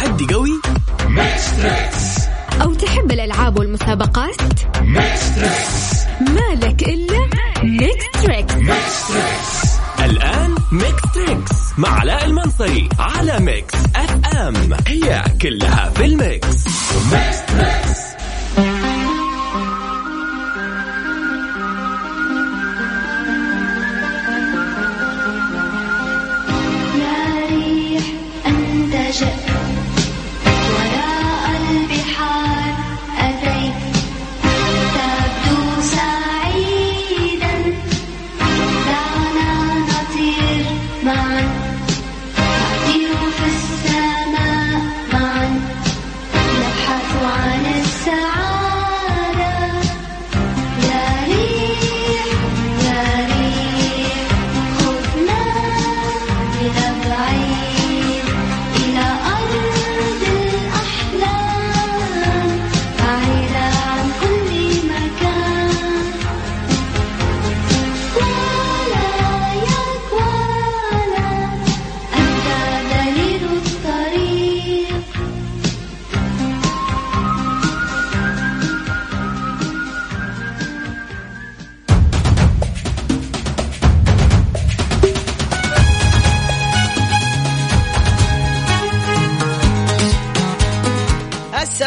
تحدي قوي؟ أو تحب الألعاب والمسابقات؟ مالك إلا Mix Trix الآن Mix Trix مع علاء المنصري على Mix FM هي كلها في ال mix Mix Trix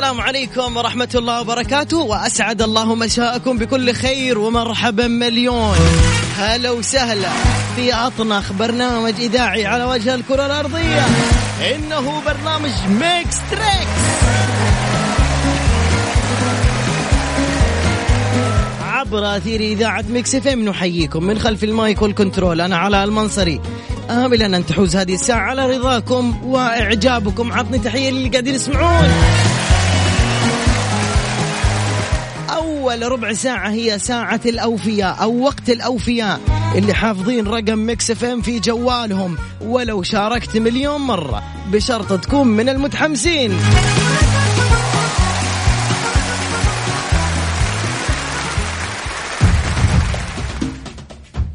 السلام عليكم ورحمة الله وبركاته وأسعد الله مساءكم بكل خير ومرحبا مليون. هلا وسهلا في أطنخ برنامج إذاعي على وجه الكرة الأرضية. إنه برنامج Mix Trix عبر أثير إذاعة Mix FM نحييكم من خلف ال mic وال control. أنا علاء المنصري. آملا أن تحوز هذه الساعة على رضاكم وإعجابكم. عطني تحية للي قاعدين يسمعون. أول ربع ساعة هي ساعة الأوفياء أو وقت الأوفياء اللي حافظين رقم Mix FM في جوالهم. ولو شاركت مليون مرة بشرط تكون من المتحمسين.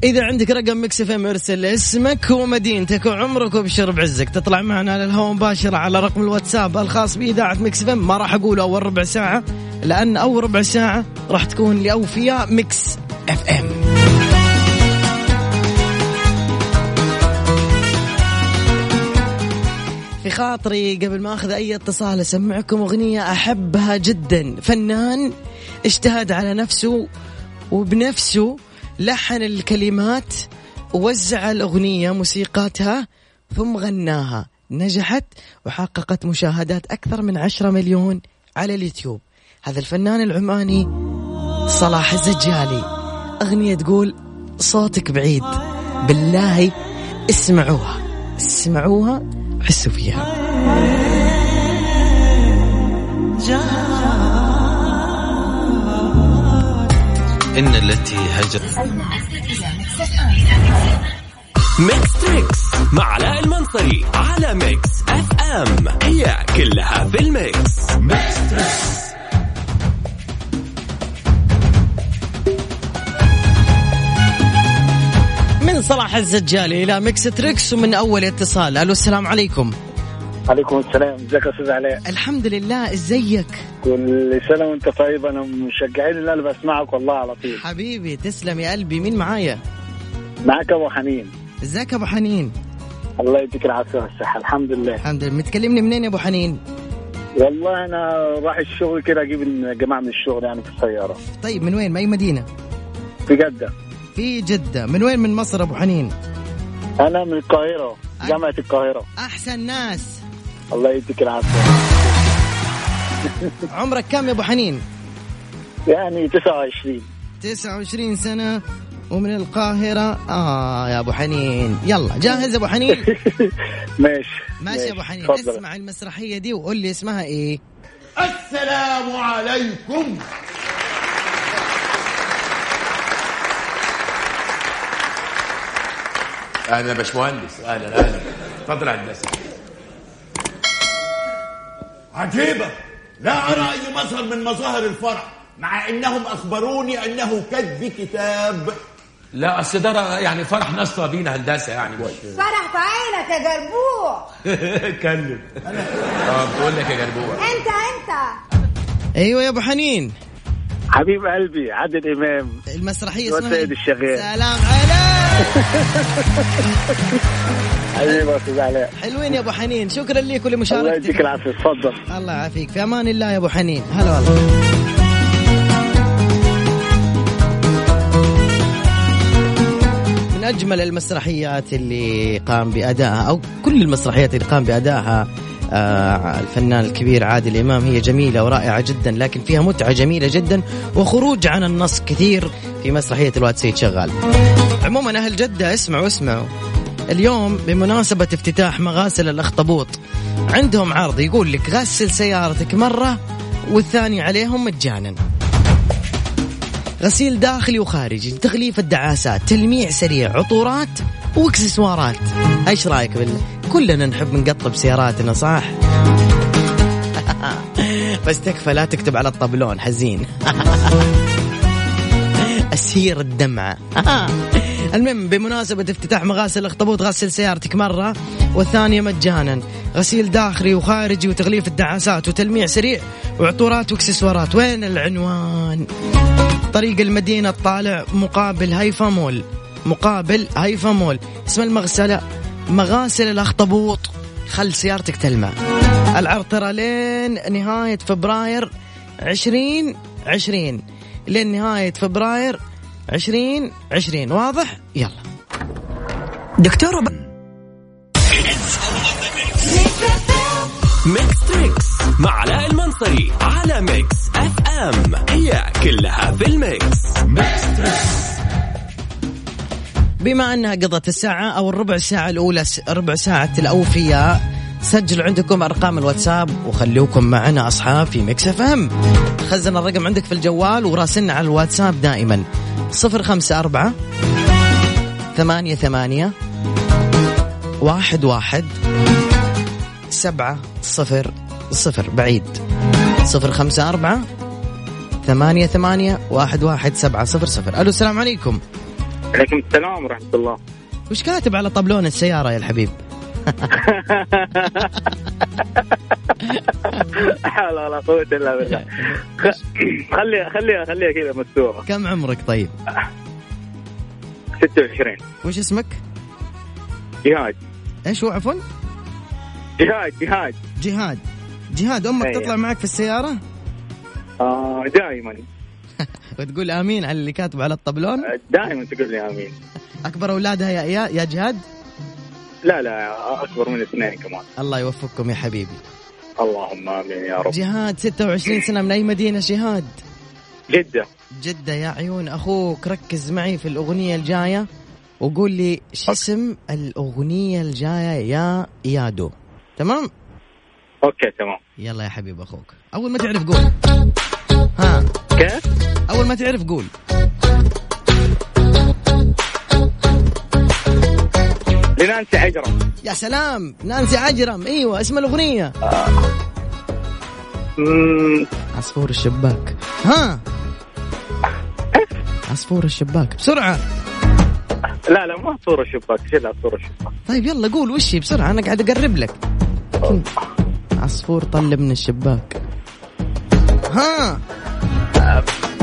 إذا عندك رقم Mix FM ارسل اسمك ومدينتك وعمرك وابشر بعزك تطلع معنا على الهواء مباشرة على رقم الواتساب الخاص بإذاعة Mix FM. ما راح أقول أول ربع ساعة لأن أول ربع ساعة راح تكون لأوفياء Mix FM. في خاطري قبل ما أخذ أي اتصال أسمعكم أغنية أحبها جدا. فنان اجتهد على نفسه وبنفسه لحن الكلمات ووزع الأغنية موسيقاتها ثم غناها. نجحت وحققت مشاهدات أكثر من عشرة مليون على اليوتيوب. هذا الفنان العماني صلاح الزجالي. أغنية تقول صوتك بعيد. بالله اسمعوها. اسمعوها حسوا فيها. إن التي هجر. Mix Trix مع علاء المنصري على Mix FM. هي كلها في ال mix. Mix Trix من صلاح الزجالي إلى Mix Trix ومن أول اتصال. ألو السلام عليكم. عليكم السلام. إزيك يا أستاذ علاء؟ الحمد لله. إزيك؟ كل سنة وأنت طيب. أنا مشجعين اللي أنا بسمعك والله على طول. حبيبي تسلم يا قلبي. مين معايا؟ معاك أبو حنين. إزيك أبو حنين؟ الله يديك العافية والصحة. الحمد لله. الحمد لله. متكلمني منين يا أبو حنين؟ والله أنا رايح الشغل كده أجيب الجماعة من الشغل يعني في السيارة. طيب من وين؟ من أي مدينة؟ في جدة. في جدة. من وين؟ من مصر أبو حنين؟ أنا من القاهرة جامعة القاهرة. أحسن ناس. الله يديك العافية. عمرك كم يا أبو حنين؟ يعني 29 29 سنة ومن القاهرة. آه يا أبو حنين. يلا جاهز يا أبو حنين؟ ماشي ماشي يا أبو حنين. اتفضل. اسمع المسرحية دي وقول لي اسمها إيه. السلام عليكم. أهلا يا باشمهندس أهلا أهلا. اتفضل يا هندسه عجيبة. لا أرى أي مظهر من مظاهر الفرح مع إنهم أخبروني أنه كتب كتاب. لا اصل ده يعني فرح ناس طابين هندسة يعني. مش فرح في عينك يا جربوع. اتكلم آه بقول لك يا جربوع. أنت أنت. أيوه يا أبو حنين. حبيب قلبي عادل إمام. المسرحية اسمها سيد الشغال. سلام عليك. حبيبي يا أستاذ علاء حلوين يا أبو حنين. شكرا لك الله ولمشاركتك يديك العافية اتفضل. الله يعافيك. في أمان الله يا أبو حنين. هلا والله. من أجمل المسرحيات اللي قام بأدائها أو كل المسرحيات اللي قام بأدائها الفنان الكبير عادل إمام هي جميلة ورائعة جدا لكن فيها متعة جميلة جدا وخروج عن النص كثير في مسرحية الواد سيد شغال. عموما أهل جدة اسمعوا اسمعوا اليوم بمناسبة افتتاح مغاسل الأخطبوط عندهم عرض يقول لك غسل سيارتك مرة والثاني عليهم مجانا. غسيل داخلي وخارجي تغليف الدعاسات تلميع سريع عطورات واكسسوارات. إيش رأيك بالله كلنا نحب نقطب سياراتنا صح؟ بس تكفى لا تكتب على الطبلون حزين. أسير الدمعة. المهم بمناسبة افتتاح مغاسل الأخطبوط غسل سيارتك مرة والثانية مجانا. غسيل داخلي وخارجي وتغليف الدعاسات وتلميع سريع وعطورات واكسسوارات. وين العنوان؟ طريق المدينة الطالع مقابل هيفا مول. مقابل هيفا مول. اسم المغسلة مغاسل الأخطبوط. خل سيارتك تلمع. العرض ترى لين نهاية فبراير عشرين عشرين. لين نهاية فبراير عشرين عشرين. واضح؟ يلا. دكتور Mix Trix مع علاء المنصري على Mix FM هي كلها في ال mix. بما انها قضت الساعة أو الربع ساعة الاولى ربع ساعة الاوفياء سجلوا عندكم أرقام الواتساب وخلوكم معنا أصحاب في Mix FM. خزن الرقم عندك في الجوال وراسلنا على الواتساب دائما. صفر خمسة أربعة ثمانية ثمانية واحد واحد سبعة صفر صفر بعيد. صفر خمسة أربعة ثمانية ثمانية واحد واحد سبعة صفر صفر. ألو السلام عليكم. عليكم السلام ورحمة الله. وش كاتب على طبلون السيارة يا الحبيب؟ حول ولا قوة إلا بالله. خليها خليها خليها كذا مستورة. كم عمرك طيب؟ 26 وش اسمك؟ جهاد. إيش هو عفوا؟ جهاد جهاد. جهاد. جهاد أمك أيوة. تطلع معك في السيارة؟ آه دائما. وتقول آمين على اللي كاتب على الطبلون؟ دائما تقول لي آمين. أكبر أولادها يا يا, يا جهاد؟ لا لا أكبر من اثنين كمان. الله يوفقكم يا حبيبي. اللهم آمين يا رب. جهاد 26 سنة من أي مدينة جهاد؟ جدة. جدة يا عيون أخوك ركز معي في الأغنية الجاية وقول لي شو اسم الأغنية الجاية يا إيادو. تمام؟ أوكي تمام. يلا يا حبيب أخوك. أول ما تعرف قول. ها. كيف؟ أول ما تعرف قول. لنانسي عجرم. يا سلام نانسي عجرم. أيوة اسم الأغنية. مم، عصفور الشباك. ها؟ عصفور الشباك. بسرعة. لا لا ما صورة شباك شيلها صورة شباك طيب يلا قول وش هي؟ بسرعة أنا قاعد أقرب لك. عصفور طل من الشباك. ها؟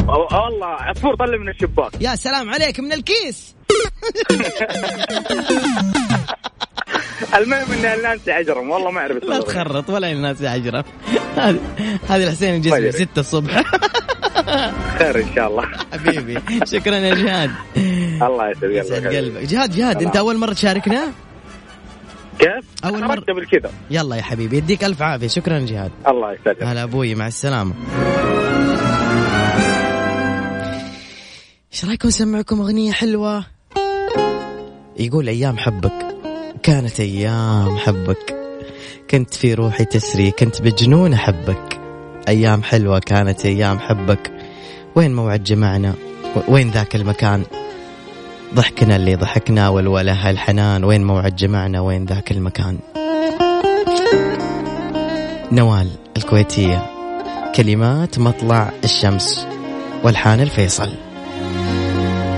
والله عصفور طلع من الشباك. يا سلام عليك من الكيس. المهم ان نانسي عجرم والله ما أعرف لا. تخرط ولا الناس عجرة هذه هذه الحسين الجسمي أدري. ستة الصبح. خير إن شاء الله. حبيبي شكرا يا جهاد. الله يسعد قلبك. جهاد جهاد أنت أول مرة تشاركنا؟ كيف؟ مرة. رحت قبل كذا. يلا يا حبيبي يديك ألف عافية. شكرا جهاد. الله يسعدك. هلا أبوي مع السلامة. إيش رايكم نسمعكم أغنية حلوة؟ يقول أيام حبك كانت أيام حبك. كنت في روحي تسري كنت بجنون أحبك. أيام حلوة كانت أيام حبك. وين موعد جمعنا؟ وين ذاك المكان؟ ضحكنا اللي ضحكنا والوله الحنان وين موعد جمعنا؟ وين ذاك المكان؟ نوال الكويتية. كلمات مطلع الشمس. والحان الفيصل.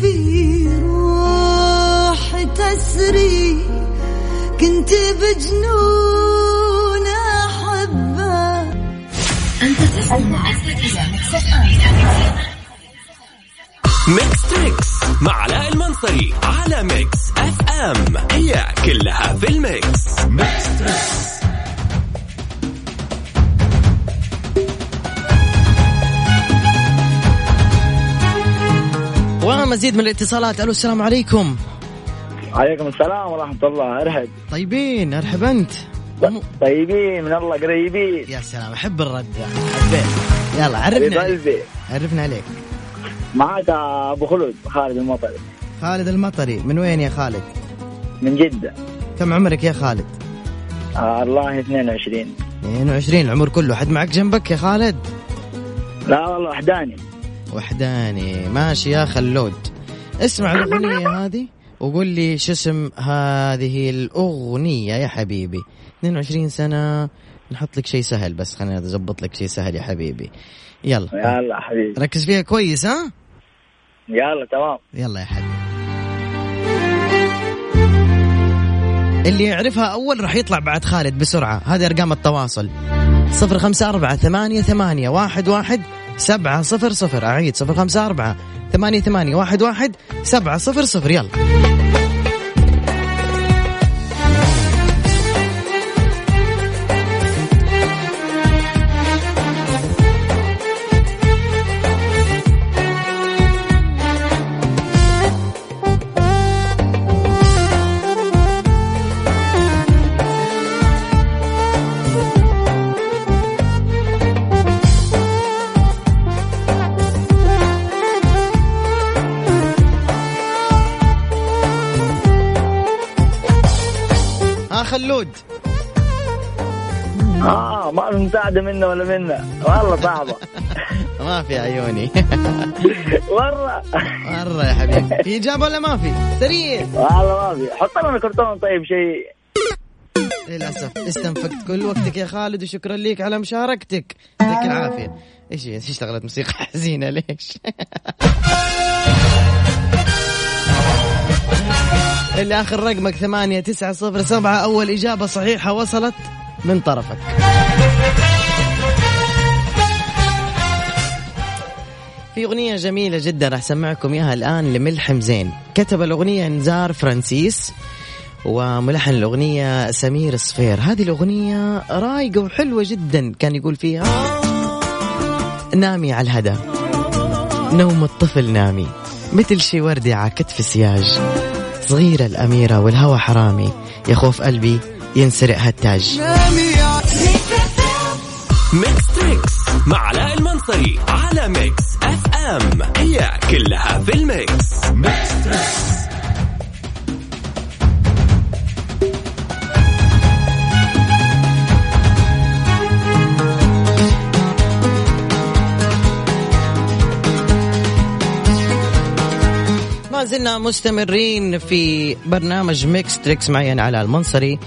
في روح تسري كنت بجنون أحبه. Mix Trix مع علاء المنصري على Mix FM هي كلها في ال mix. Mix Trix ومزيد من الاتصالات. ألو السلام عليكم. عليكم السلام ورحمة الله. أرحب. طيبين أرحب أنت. طيبين من الله قريبين. يا سلام أحب الرد. حبيت يلا عرفنا عليك. قلبي عرفنا عليك. معك أبو خلود خالد المطري. خالد المطري من وين يا خالد؟ من جدة. كم عمرك يا خالد؟ آه الله 22 22 العمر كله. حد معك جنبك يا خالد؟ لا والله وحداني. وحداني. ماشي يا خلود. اسمع الأغنية هذه وقول لي شو اسم هذه الأغنية يا حبيبي. 22 سنة. نحط لك شيء سهل بس خلينا نظبط لك شيء سهل يا حبيبي. يلا. يلا حبيبي. ركز فيها كويس ها؟ يلا تمام. يلا يا حبيبي. اللي يعرفها أول راح يطلع بعد خالد بسرعة. هذه أرقام التواصل. صفر خمسة أربعة ثمانية ثمانية واحد واحد سبعة صفر صفر. أعيد صفر خمسة أربعة ثمانية ثمانية واحد واحد. سبعة صفر صفر. يلا. ما في مساعدة منه ولا منه. والله صعبة. ما في عيوني. مرة. مرة يا حبيبي. في إجابة ولا ما في؟ سريع. والله ما في. حط لنا كرتون طيب شيء. للأسف. استنفقت كل وقتك يا خالد وشكرا لك على مشاركتك. يعطيك العافية. إيش هي؟ إيش اشتغلت موسيقى حزينة ليش؟ اللي آخر رقمك ثمانية تسعة صفر سبعة. أول إجابة صحيحة وصلت من طرفك. في أغنية جميلة جدا راح أسمعكم إياها الآن لملحم زين. كتب الأغنية نزار فرانسيس وملحن الأغنية سمير صفير هذه الأغنية رايقة وحلوة جدا كان يقول فيها نامي على الهدى نوم الطفل نامي. مثل شي وردي على كتف سياج صغيرة الأميرة والهوى حرامي يخوف قلبي ينسرق هالتاج. Mix Trix مع علاء المنصري على Mix FM هي كلها في ال mix. Mix Trix ما زلنا مستمرين في برنامج Mix Trix معي أنا علاء المنصري.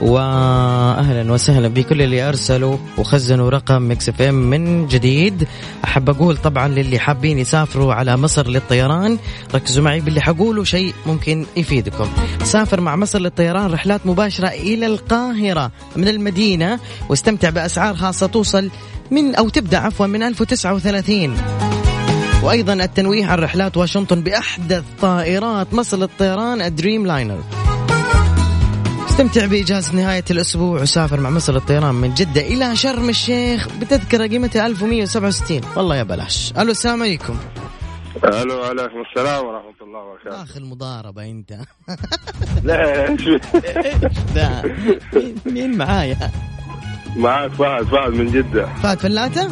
واهلا وسهلا بكل اللي أرسلوا وخزنوا رقم Mix FM من جديد. أحب أقول طبعا للي حابين يسافروا على مصر للطيران ركزوا معي باللي حقوله شيء ممكن يفيدكم. سافر مع مصر للطيران رحلات مباشرة إلى القاهرة من المدينة واستمتع بأسعار خاصة توصل من أو تبدأ عفوا من 1039 وأيضا التنويه عن رحلات واشنطن بأحدث طائرات مصر للطيران الدريم لاينر استمتع بإجازة نهاية الأسبوع وسافر مع مصر للطيران من جدة إلى شرم الشيخ بتذكرة قيمتها 1167 والله يا بلاش. ألو السلام عليكم. ألو عليكم السلام ورحمة الله وبركاته. آخر مضاربة أنت. ليش ده مين- معايا؟ معك فهد فهد من جدة. فهد فلاتة؟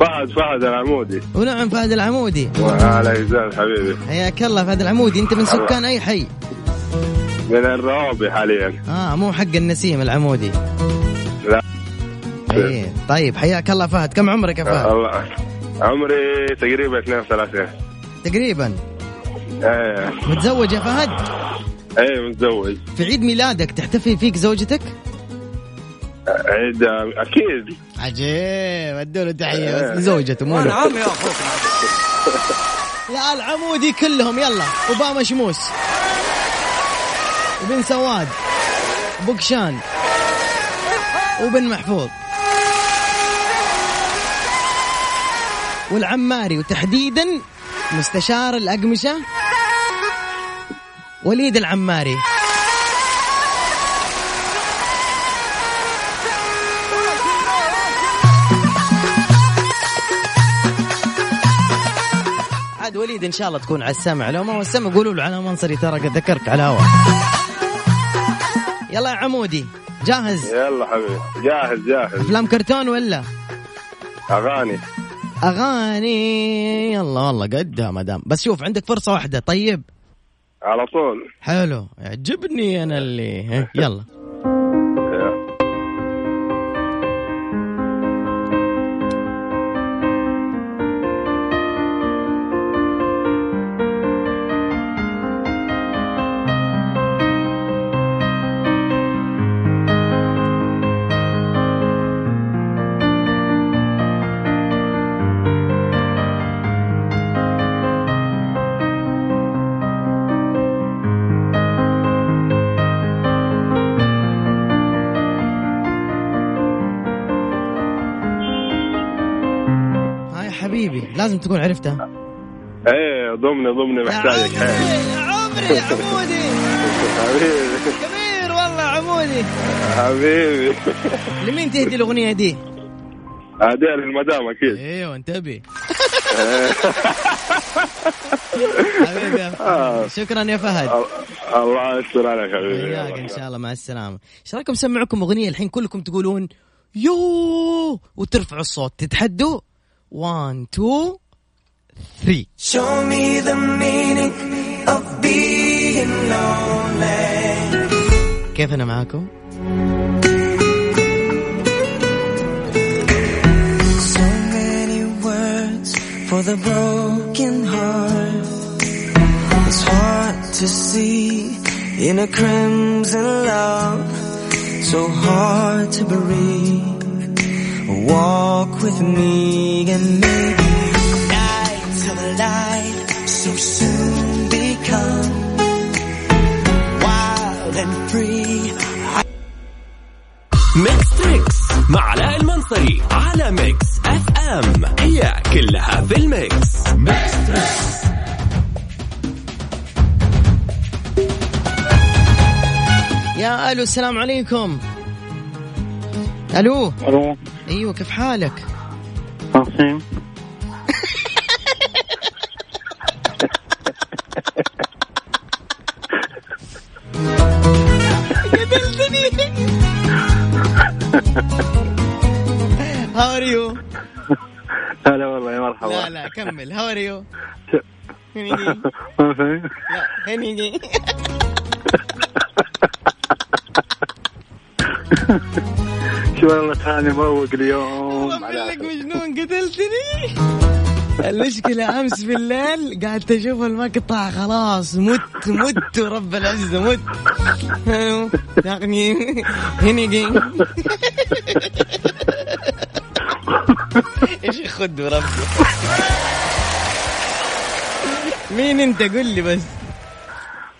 فهد فهد العمودي. ونعم فهد العمودي. وعلى يزال حبيبي. حياك الله فهد العمودي. أنت من سكان أي حي؟ من الروابي حاليا. آه مو حق النسيم العمودي. لا. إيه طيب حياك الله فهد. كم عمرك يا فهد؟ الله. عمري تقريبا 32 تقريبا؟ إيه. متزوج يا فهد؟ إيه متزوج. في عيد ميلادك تحتفي فيك زوجتك؟ عيد أكيد. عجيب. ادوا له تحية بس. لزوجته مو له. عم يا أخوك. لا العمودي كلهم. يلا وبا مشموس وبن سواد بوكشان وبن محفوظ. والعماري وتحديدا مستشار الأقمشة وليد العماري. عاد وليد إن شاء الله تكون على السمع. لو ما هو السمع قولوا له على منصري ترى قد ذكرك على الهواء يلا يا عمودي. جاهز؟ يلا حبيبي. جاهز جاهز. أفلام كرتون ولا؟ أغاني. أغاني. يلا والله قدها مدام بس شوف عندك فرصة واحدة. طيب. على طول. حلو. يعجبني أنا اللي. يلا. لازم تكون عرفتها إيه ضمني ضمني محتاجك. حيل عمري عمودي. حبيبي. كبير والله عمودي. حبيبي. لمين تهدي الأغنية دي؟ هديها للمدام أكيد. أيوه انتبه. حبيبي يا آه. فهد. شكرا يا فهد. الله يستر عليك حبيبي. وياك إن. شاء الله مع السلامة. إيش رأيكم نسمعكم أغنية الحين كلكم تقولون يو وترفعوا الصوت. تتحدوا؟ 1 2 3 Show me the meaning of being lonely. كيف انا معاكم؟ So many words for the broken heart. It's hard to see in a crimson love. So hard to breathe. Walk with me and maybe nights of light so soon become wild and free. Mix Trix مع علاء المنصري على Mix FM هي كلها في ال mix. Mix Trix يا ألو السلام عليكم. ألو. ألو. أيوه كيف حالك؟ عظيم how are you؟ هلا والله يا مرحبا لا لا كمل how are you؟ ما فهمت لا هنيجي شو والله ثاني مروق اليوم. لك مجنون قتلتني؟ المشكلة أمس بالليل قعدت أشوف المقطع خلاص مت مت ورب العزة مت. يعني هنيجي إيش يخد وربي مين أنت؟ قل لي بس.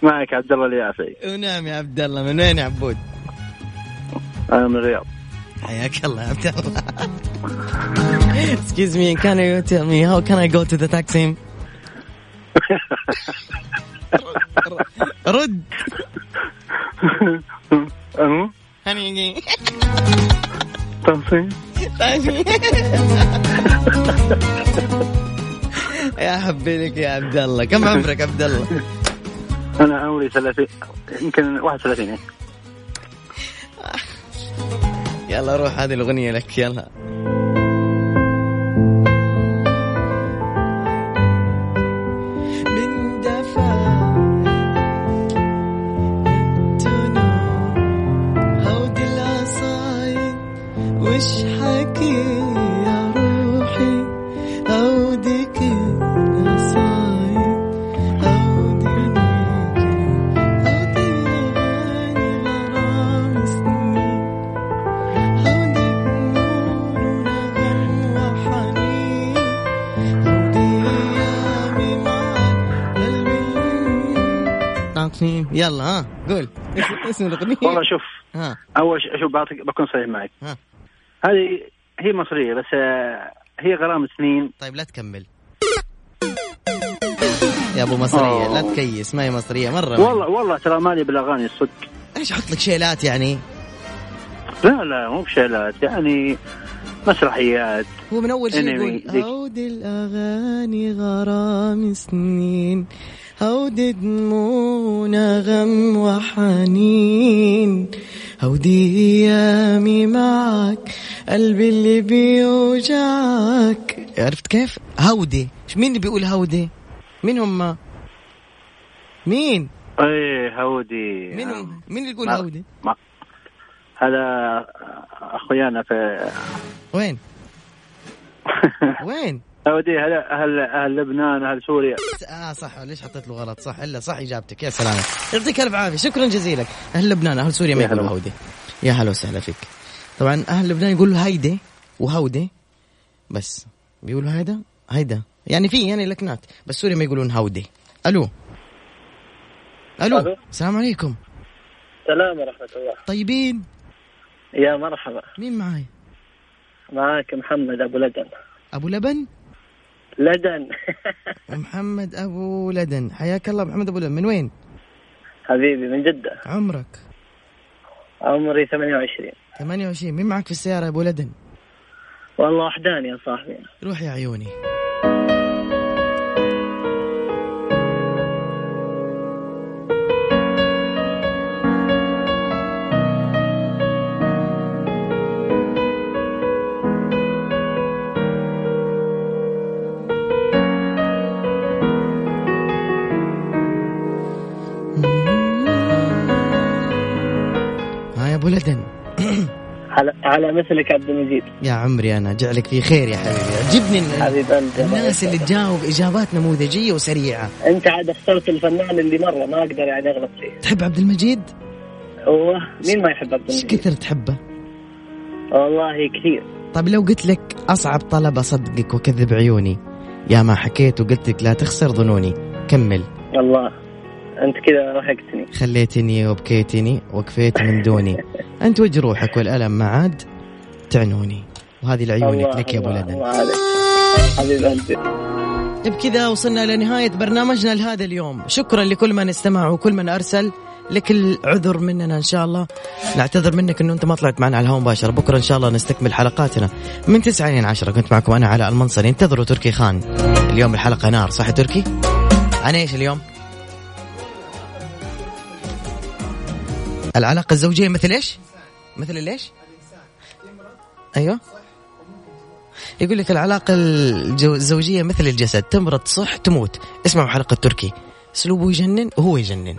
معك عبد الله اليافعي ونعم يا عبد الله من وين يا عبود؟ أنا من الرياض. حياك الله يا عبد الله. Excuse me, can you tell me how can I go to the taxi? رد. أمو هنيجي تنصيب يا حبي لك يا عبد الله كم عمرك عبد الله؟ أنا عمري 30 يمكن 31 يلا روح هذه الأغنية لك يلا. وش حكي يلا ها قول. إيش اسم الأغنية. والله شوف ها. أول شيء شوف بعطيك بكون صريح معك. ها. هذه هي مصرية بس آه، هي غرام سنين. طيب لا تكمل. يا أبو مصرية لا تكيس ما هي مصرية مرة والله والله ترى مالي بالأغاني الصدق إيش أحط لك شيلات يعني؟ لا لا مو بشيلات يعني مسرحيات. هو من أول شيء يقول. هود الأغاني غرام سنين. هود دموعنا غم وحنين هودي أيامي معك قلبي اللي بيوجعك عرفت كيف؟ هودي مين اللي بيقول هودي؟ مين هم؟ مين؟ إيه هودي مين هم؟ مين اللي يقول ما- هودي؟ ما هذا أخويانا في وين؟ وين؟ هودي أهل أهل أهل لبنان أهل سوريا. آه صح. ليش حطيت له غلط؟ صح. إلا صح إجابتك. يا سلام. يعطيك ألف عافية. شكرا جزيلا. أهل لبنان أهل سوريا ما. يقولوا هودي. يا هلا وسهلا فيك. طبعا أهل لبنان يقولوا هيدي وهودي. بس. بيقولوا هيدا؟ هيدا. يعني في يعني لكنات. بس سوريا ما يقولون هودي. ألو. ألو. ألو. السلام عليكم. سلام ورحمة الله. طيبين؟ يا مرحبا. مين معاي؟ معك محمد أبو لدن أبو لبن؟ لدن. محمد أبو لدن. حياك الله محمد أبو لدن. من وين؟ حبيبي من جدة. عمرك؟ عمري 28 28 مين معك في السيارة يا أبو لدن؟ والله وحداني يا صاحبي. روح يا عيوني. على على مثلك عبد المجيد. يا عمري أنا جعلك في خير يا حبيبي. عجبني حبيب قلبي. الناس اللي تجاوب إجابات نموذجية وسريعة. أنت عاد اخترت الفنان اللي مرة ما أقدر يعني أغلط فيه. تحب عبد المجيد؟ هو مين ما يحب عبد إيش المجيد؟ كثر تحبه؟ والله كثير. طيب لو قلت لك أصعب طلب اصدقك وكذب عيوني يا ما حكيت وقلت لك لا تخسر ظنوني. كمل. الله أنت كذا رهقتني. خليتني وبكيتني وكفيت من دوني. أنت وجه روحك والألم ما عاد تعنوني. وهذه لعيونك لك يا أبو لدن الله عليك حبيب قلبي بكذا وصلنا لنهاية برنامجنا لهذا اليوم. شكرا لكل من استمع وكل من أرسل. لك العذر مننا إن شاء الله. نعتذر منك أنه أنت ما طلعت معنا على الهواء مباشرة. بكرة إن شاء الله نستكمل حلقاتنا من تسعة إلى عشرة. كنت معكم أنا علاء المنصري. انتظروا تركي خان. اليوم الحلقة نار صح يا تركي؟ عن إيش اليوم؟ العلاقة الزوجية مثل إيش؟ مثل ليش أيوه. يقول لك العلاقة الزوجية مثل الجسد تمرض صح تموت. اسمعوا حلقة تركي. أسلوبه يجنن وهو يجنن.